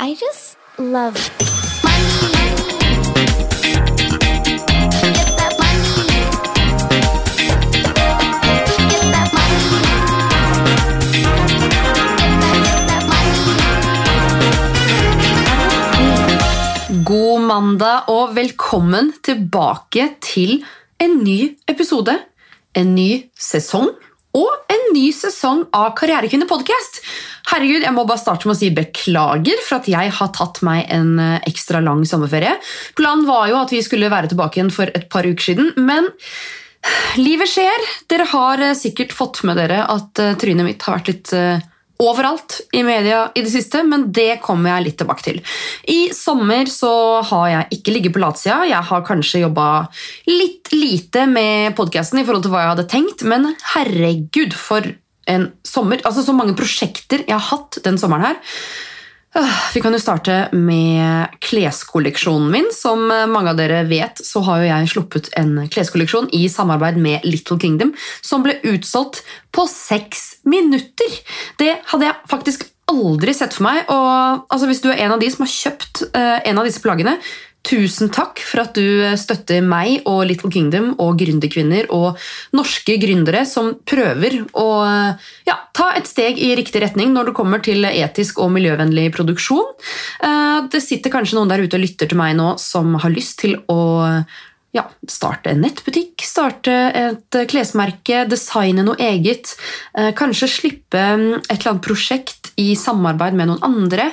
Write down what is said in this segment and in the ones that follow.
I just love God mandag og velkommen tilbake til en ny episode, en ny sesong og en ny sesong av Karrierekvinner podcast. Herregud, jeg må bare starte med å si beklager for at jeg har tatt meg en eh, ekstra lang sommerferie. Planen var jo at vi skulle være tilbake igjen for et par uker siden, men livet skjer. Dere har eh, sikkert fått med dere at eh, trynet mitt har vært litt overalt i media i det siste, men det kommer jeg litt tilbake til. I sommer så har jeg ikke ligget på latsida. Jeg har kanskje jobba litt lite med podkasten i forhold til hva jeg hadde tenkt, men herregud, for en sommer. Altså Så mange prosjekter jeg har hatt den sommeren her. Øh, Vi kan jo starte med kleskolleksjonen min. Som mange av dere vet, så har jo jeg sluppet en kleskolleksjon i samarbeid med Little Kingdom, som ble utsolgt på seks minutter. Det hadde jeg faktisk aldri sett for meg. Og altså, hvis du er en av de som har kjøpt eh, en av disse plaggene, Tusen takk for at du støtter meg og Little Kingdom og gründerkvinner og norske gründere som prøver å ja, ta et steg i riktig retning når det kommer til etisk og miljøvennlig produksjon. Eh, Det sitter kanskje noen der ute og lytter til meg nå som har lyst til å ja, starte en nettbutikk, starte et klesmerke, designe noe eget. eh, Kanskje slippe mm, et eller annet prosjekt i samarbeid med noen andre.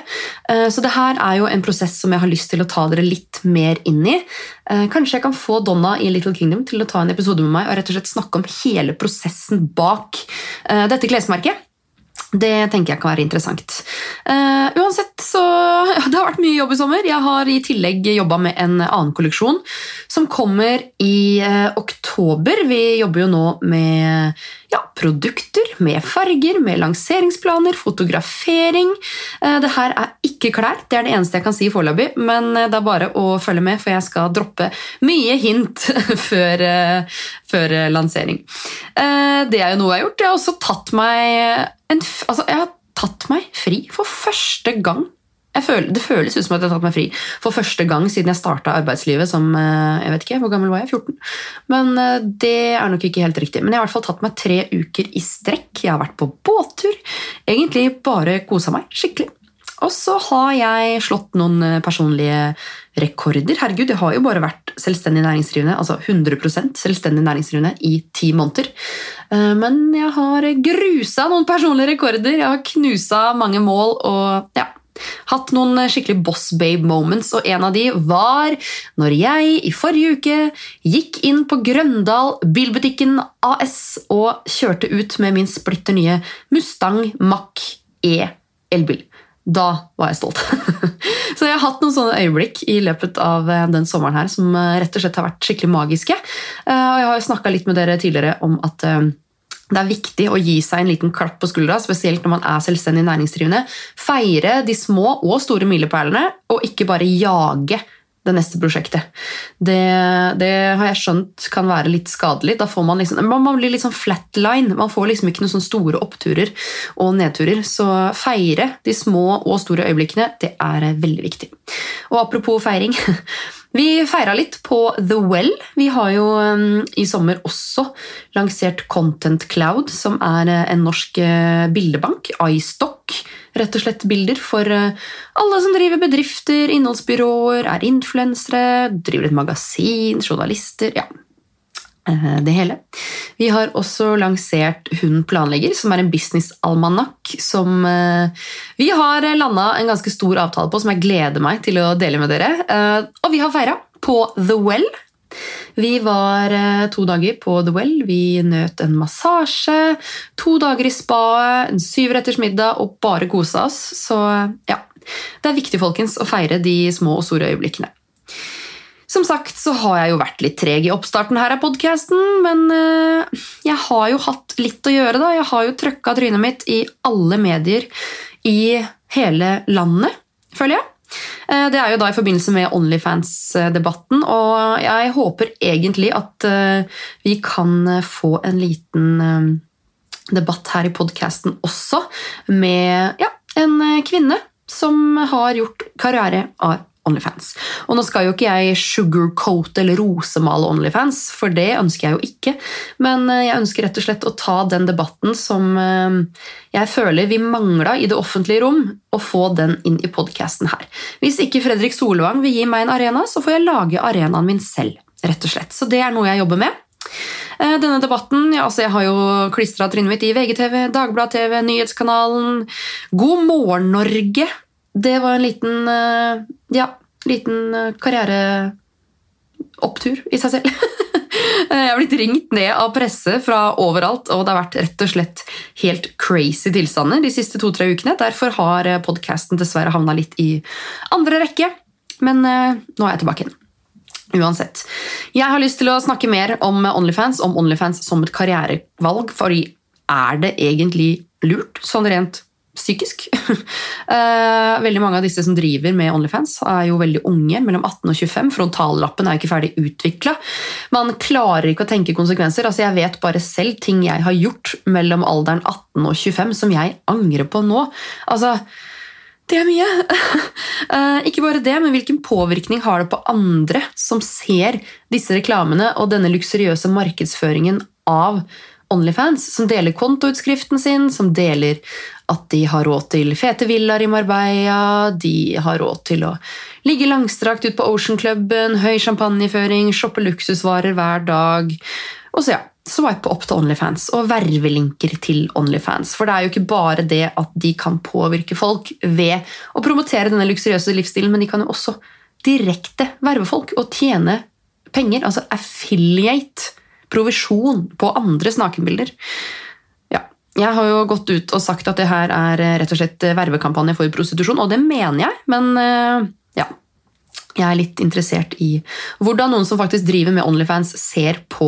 Eh, Så det her er jo en prosess som jeg har lyst til å ta dere litt mer inn i. Eh, Kanskje jeg kan få Donna i Little Kingdom til å ta en episode med meg og rett og slett snakke om hele prosessen bak dette klesmerket. Det tenker jeg kan være interessant. Uansett, så Det har vært mye jobb i sommer. Jeg har i tillegg jobba med en annen kolleksjon som kommer i eh, oktober. Vi jobber jo nå med ja, produkter, med farger, med lanseringsplaner, fotografering. Eh, det her er ikke klær, det er det eneste jeg kan si foreløpig, men eh, det er bare å følge med, for jeg skal droppe mye hint før, før lansering. Det er jo noe jeg har gjort. Jeg har også tatt meg en, altså, jeg har tatt meg fri for første gang. Føler, det føles ut som at jeg har tatt meg fri for første gang siden jeg starta arbeidslivet som eh, jeg vet ikke, hvor gammel var jeg? 14? Men eh, det er nok ikke helt riktig. Men jeg har i hvert fall tatt meg tre uker i strekk. Jeg har vært på båttur. Egentlig bare kosa meg skikkelig. Og så har jeg slått noen eh, personlige rekorder. Herregud, jeg har jo bare vært selvstendig næringsdrivende, altså 100% selvstendig næringsdrivende i ti måneder. Men jeg har grusa noen personlige rekorder. Jeg har knusa mange mål og ja, hatt noen skikkelig boss babe moments, og en av de var når jeg i forrige uke gikk inn på Grøndal Bilbutikken AS og kjørte ut med min splitter nye Mustang Mach-E elbil. Da var jeg stolt. Så jeg har hatt noen sånne øyeblikk i løpet av eh, den sommeren her som eh, rett og slett har vært skikkelig magiske. Eh, Og jeg har jo snakka litt med dere tidligere om at det er viktig å gi seg en liten klapp på skuldra, spesielt når man er selvstendig næringsdrivende. Feire de små og store milepælene, og ikke bare jage det neste prosjektet. Det, det har jeg skjønt kan være litt skadelig. Da får man liksom, man blir litt sånn flatline. Man får liksom ikke noen sånne store oppturer og nedturer. Så feire de små og store øyeblikkene, det er veldig viktig. Og apropos feiring. Vi feira litt på The Well. Vi har jo um, i sommer også lansert Content Cloud, som er eh, en norsk eh, bildebank. iStock. Rett og slett bilder for eh, alle som driver bedrifter, innholdsbyråer, er influensere, driver et magasin, journalister. ja, det hele. Vi har også lansert Hun planlegger, som er en businessalmanakk som eh, vi har landa en ganske stor avtale på, som jeg gleder meg til å dele med dere. Eh, Og vi har feira på The Well. Vi var eh, to dager på The Well. Vi nøt en massasje, to dager i spaet, en syvretters middag og bare kosa oss. Så ja, det er viktig folkens, å feire de små og store øyeblikkene. Som sagt så har jeg jo vært litt treg i oppstarten her av podcasten, men eh, jeg har jo hatt litt å gjøre, da. Jeg har jo trøkka trynet mitt i alle medier i hele landet, føler jeg. Eh, Det er jo da i forbindelse med Onlyfans-debatten, og jeg håper egentlig at eh, vi kan få en liten debatt her i podcasten også, med ja, en kvinne som har gjort karriere av Onlyfans. Og nå skal jo ikke jeg sugarcoat eller rosemale Onlyfans, for det ønsker jeg jo ikke. Men eh, jeg ønsker rett og slett å ta den debatten som eh, jeg føler vi mangla i det offentlige rom, og få den inn i podkasten her. Hvis ikke Fredrik Solvang vil gi meg en arena, så får jeg lage arenaen min selv. rett og slett. Så det er noe jeg jobber med. Eh, denne debatten ja, altså Jeg har jo klistra trynet mitt i VGTV, Dagblad-TV, Nyhetskanalen God morgen, Norge! Det var en liten eh, ja, liten eh, karriereopptur i seg selv. Jeg har blitt ringt ned av presse fra overalt, og det har vært rett og slett helt crazy tilstander de siste to-tre ukene. Derfor har podkasten dessverre havna litt i andre rekke. Men nå er jeg tilbake igjen. Uansett. Jeg har lyst til å snakke mer om Onlyfans, om Onlyfans som et karrierevalg. fordi er det egentlig lurt, sånn rent psykisk. Eh, veldig mange av disse som driver med Onlyfans, er jo veldig unge, mellom 18 og 25. Frontallappen er jo ikke ferdig utvikla. Man klarer ikke å tenke konsekvenser. Altså, jeg vet bare selv ting jeg har gjort mellom alderen 18 og 25 som jeg angrer på nå. Altså, det er mye! Eh, ikke bare det, men hvilken påvirkning har det på andre som ser disse reklamene og denne luksuriøse markedsføringen av Onlyfans, som deler kontoutskriften sin, som deler at de har råd til fete villaer i Marbella, de har råd til å ligge langstrakt ut på Ocean-klubben, høy champagneføring, shoppe luksusvarer hver dag. Og så ja, swipe opp til Onlyfans og vervelinker til Onlyfans. For det er jo ikke bare det at de kan påvirke folk ved å promotere denne luksuriøse livsstilen, men de kan jo også direkte verve folk og tjene penger. Altså affiliate, provisjon, på andres nakenbilder. Jeg har jo gått ut og sagt at det her er eh, rett og slett eh, vervekampanje for prostitusjon, og det mener jeg, men eh, ja. Jeg er litt interessert i hvordan noen som faktisk driver med Onlyfans, ser på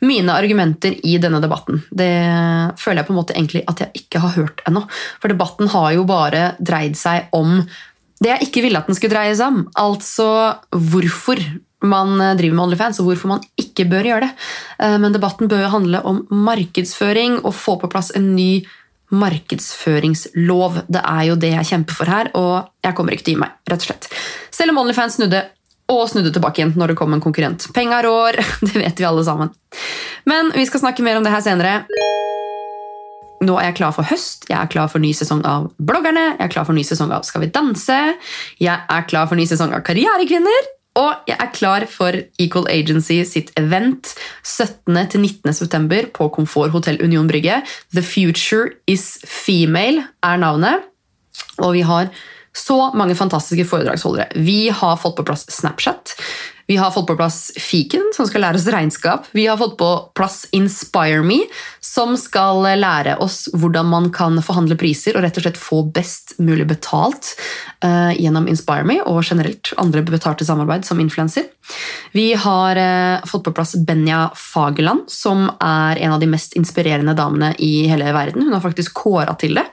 mine argumenter i denne debatten. Det føler jeg på en måte egentlig at jeg ikke har hørt ennå. For debatten har jo bare dreid seg om det jeg ikke ville at den skulle dreie seg om. Altså hvorfor man eh, driver med OnlyFans, og hvorfor man ikke bør gjøre det. Eh, men debatten bør jo handle om markedsføring og få på plass en ny markedsføringslov. Det er jo det jeg kjemper for her, og jeg kommer ikke til å gi meg. rett og slett. Selv om OnlyFans snudde og snudde tilbake igjen når det kom en konkurrent. Penga rår, det vet vi alle sammen. Men vi skal snakke mer om det her senere. Nå er jeg klar for høst, jeg er klar for ny sesong av Bloggerne, jeg er klar for ny sesong av Skal vi danse, jeg er klar for ny sesong av Karrierekvinner, og jeg er klar for Equal Agency sitt event 17.-19.9. på Komfort Hotell Union Brygge. The Future Is Female er navnet. Og vi har så mange fantastiske foredragsholdere. Vi har fått på plass Snapchat. Vi har fått på plass Fiken, som skal lære oss regnskap. Vi har fått på plass InspireMe, som skal lære oss hvordan man kan forhandle priser og rett og slett få best mulig betalt uh, gjennom InspireMe og generelt andre betalte samarbeid som influenser. Vi har uh, fått på plass Benja Fagerland, som er en av de mest inspirerende damene i hele verden. Hun har faktisk kåra til det.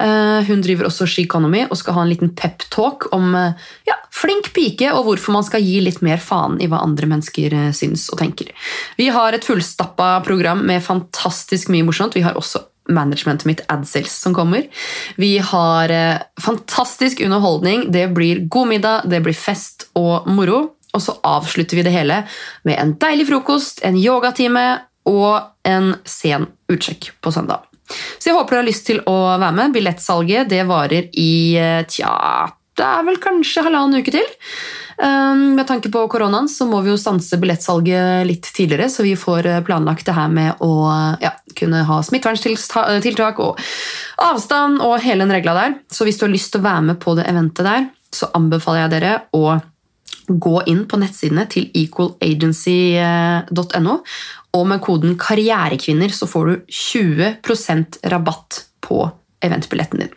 Eh, hun driver også She Economy og skal ha en liten pep-talk om eh, ja, flink pike og hvorfor man skal gi litt mer faen i hva andre mennesker eh, syns og tenker. Vi har et fullstappa program med fantastisk mye morsomt. Vi har også managementet mitt AdSales som kommer. Vi har fantastisk underholdning. Det blir god middag, det blir fest og moro. Og så avslutter vi det hele med en deilig frokost, en yogatime og en sen utsjekk på søndag. Så jeg håper du har lyst til å være med. Billettsalget det varer i eh, tja, det er vel kanskje halvannen uke til. Um, med tanke på koronaen så må vi jo stanse billettsalget litt tidligere, så vi får eh, planlagt det her med å ja, kunne ha smitteverntiltak og avstand og hele den regla der. Så hvis du har lyst til å være med på det eventet der, så anbefaler jeg dere å gå inn på nettsidene til equalagency.no og med koden 'karrierekvinner' så får du 20% rabatt på eventbilletten din.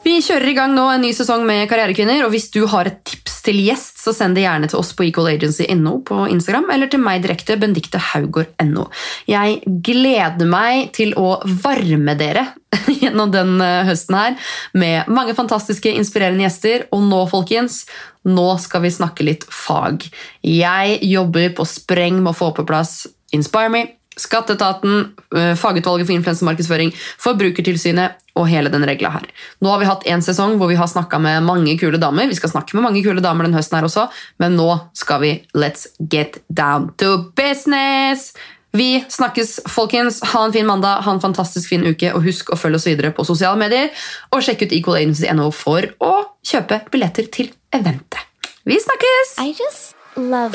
Vi kjører i gang nå en ny sesong med Karrierekvinner. og Hvis du har et tips til gjest, så send det gjerne til oss på equalagency.no på Instagram, eller til meg direkte, bendiktehaugård.no. Jeg gleder meg til å varme dere gjennom den høsten her med mange fantastiske, inspirerende gjester. Og nå, folkens, nå skal vi snakke litt fag. Jeg jobber på spreng med å få på plass Inspire Me, Skatteetaten, eh, Fagutvalget for influensemarkedsføring, Forbrukertilsynet og hele den regla her. Nå har vi hatt en sesong hvor vi har snakka med mange kule damer. Vi skal snakke med mange kule damer den høsten her også, men nå skal vi let's get down to business! Vi snakkes, folkens. Ha en fin mandag, ha en fantastisk fin uke, og husk å følge oss videre på sosiale medier. Og sjekk ut equalagency.no for å kjøpe billetter til eventet. Vi snakkes! I just love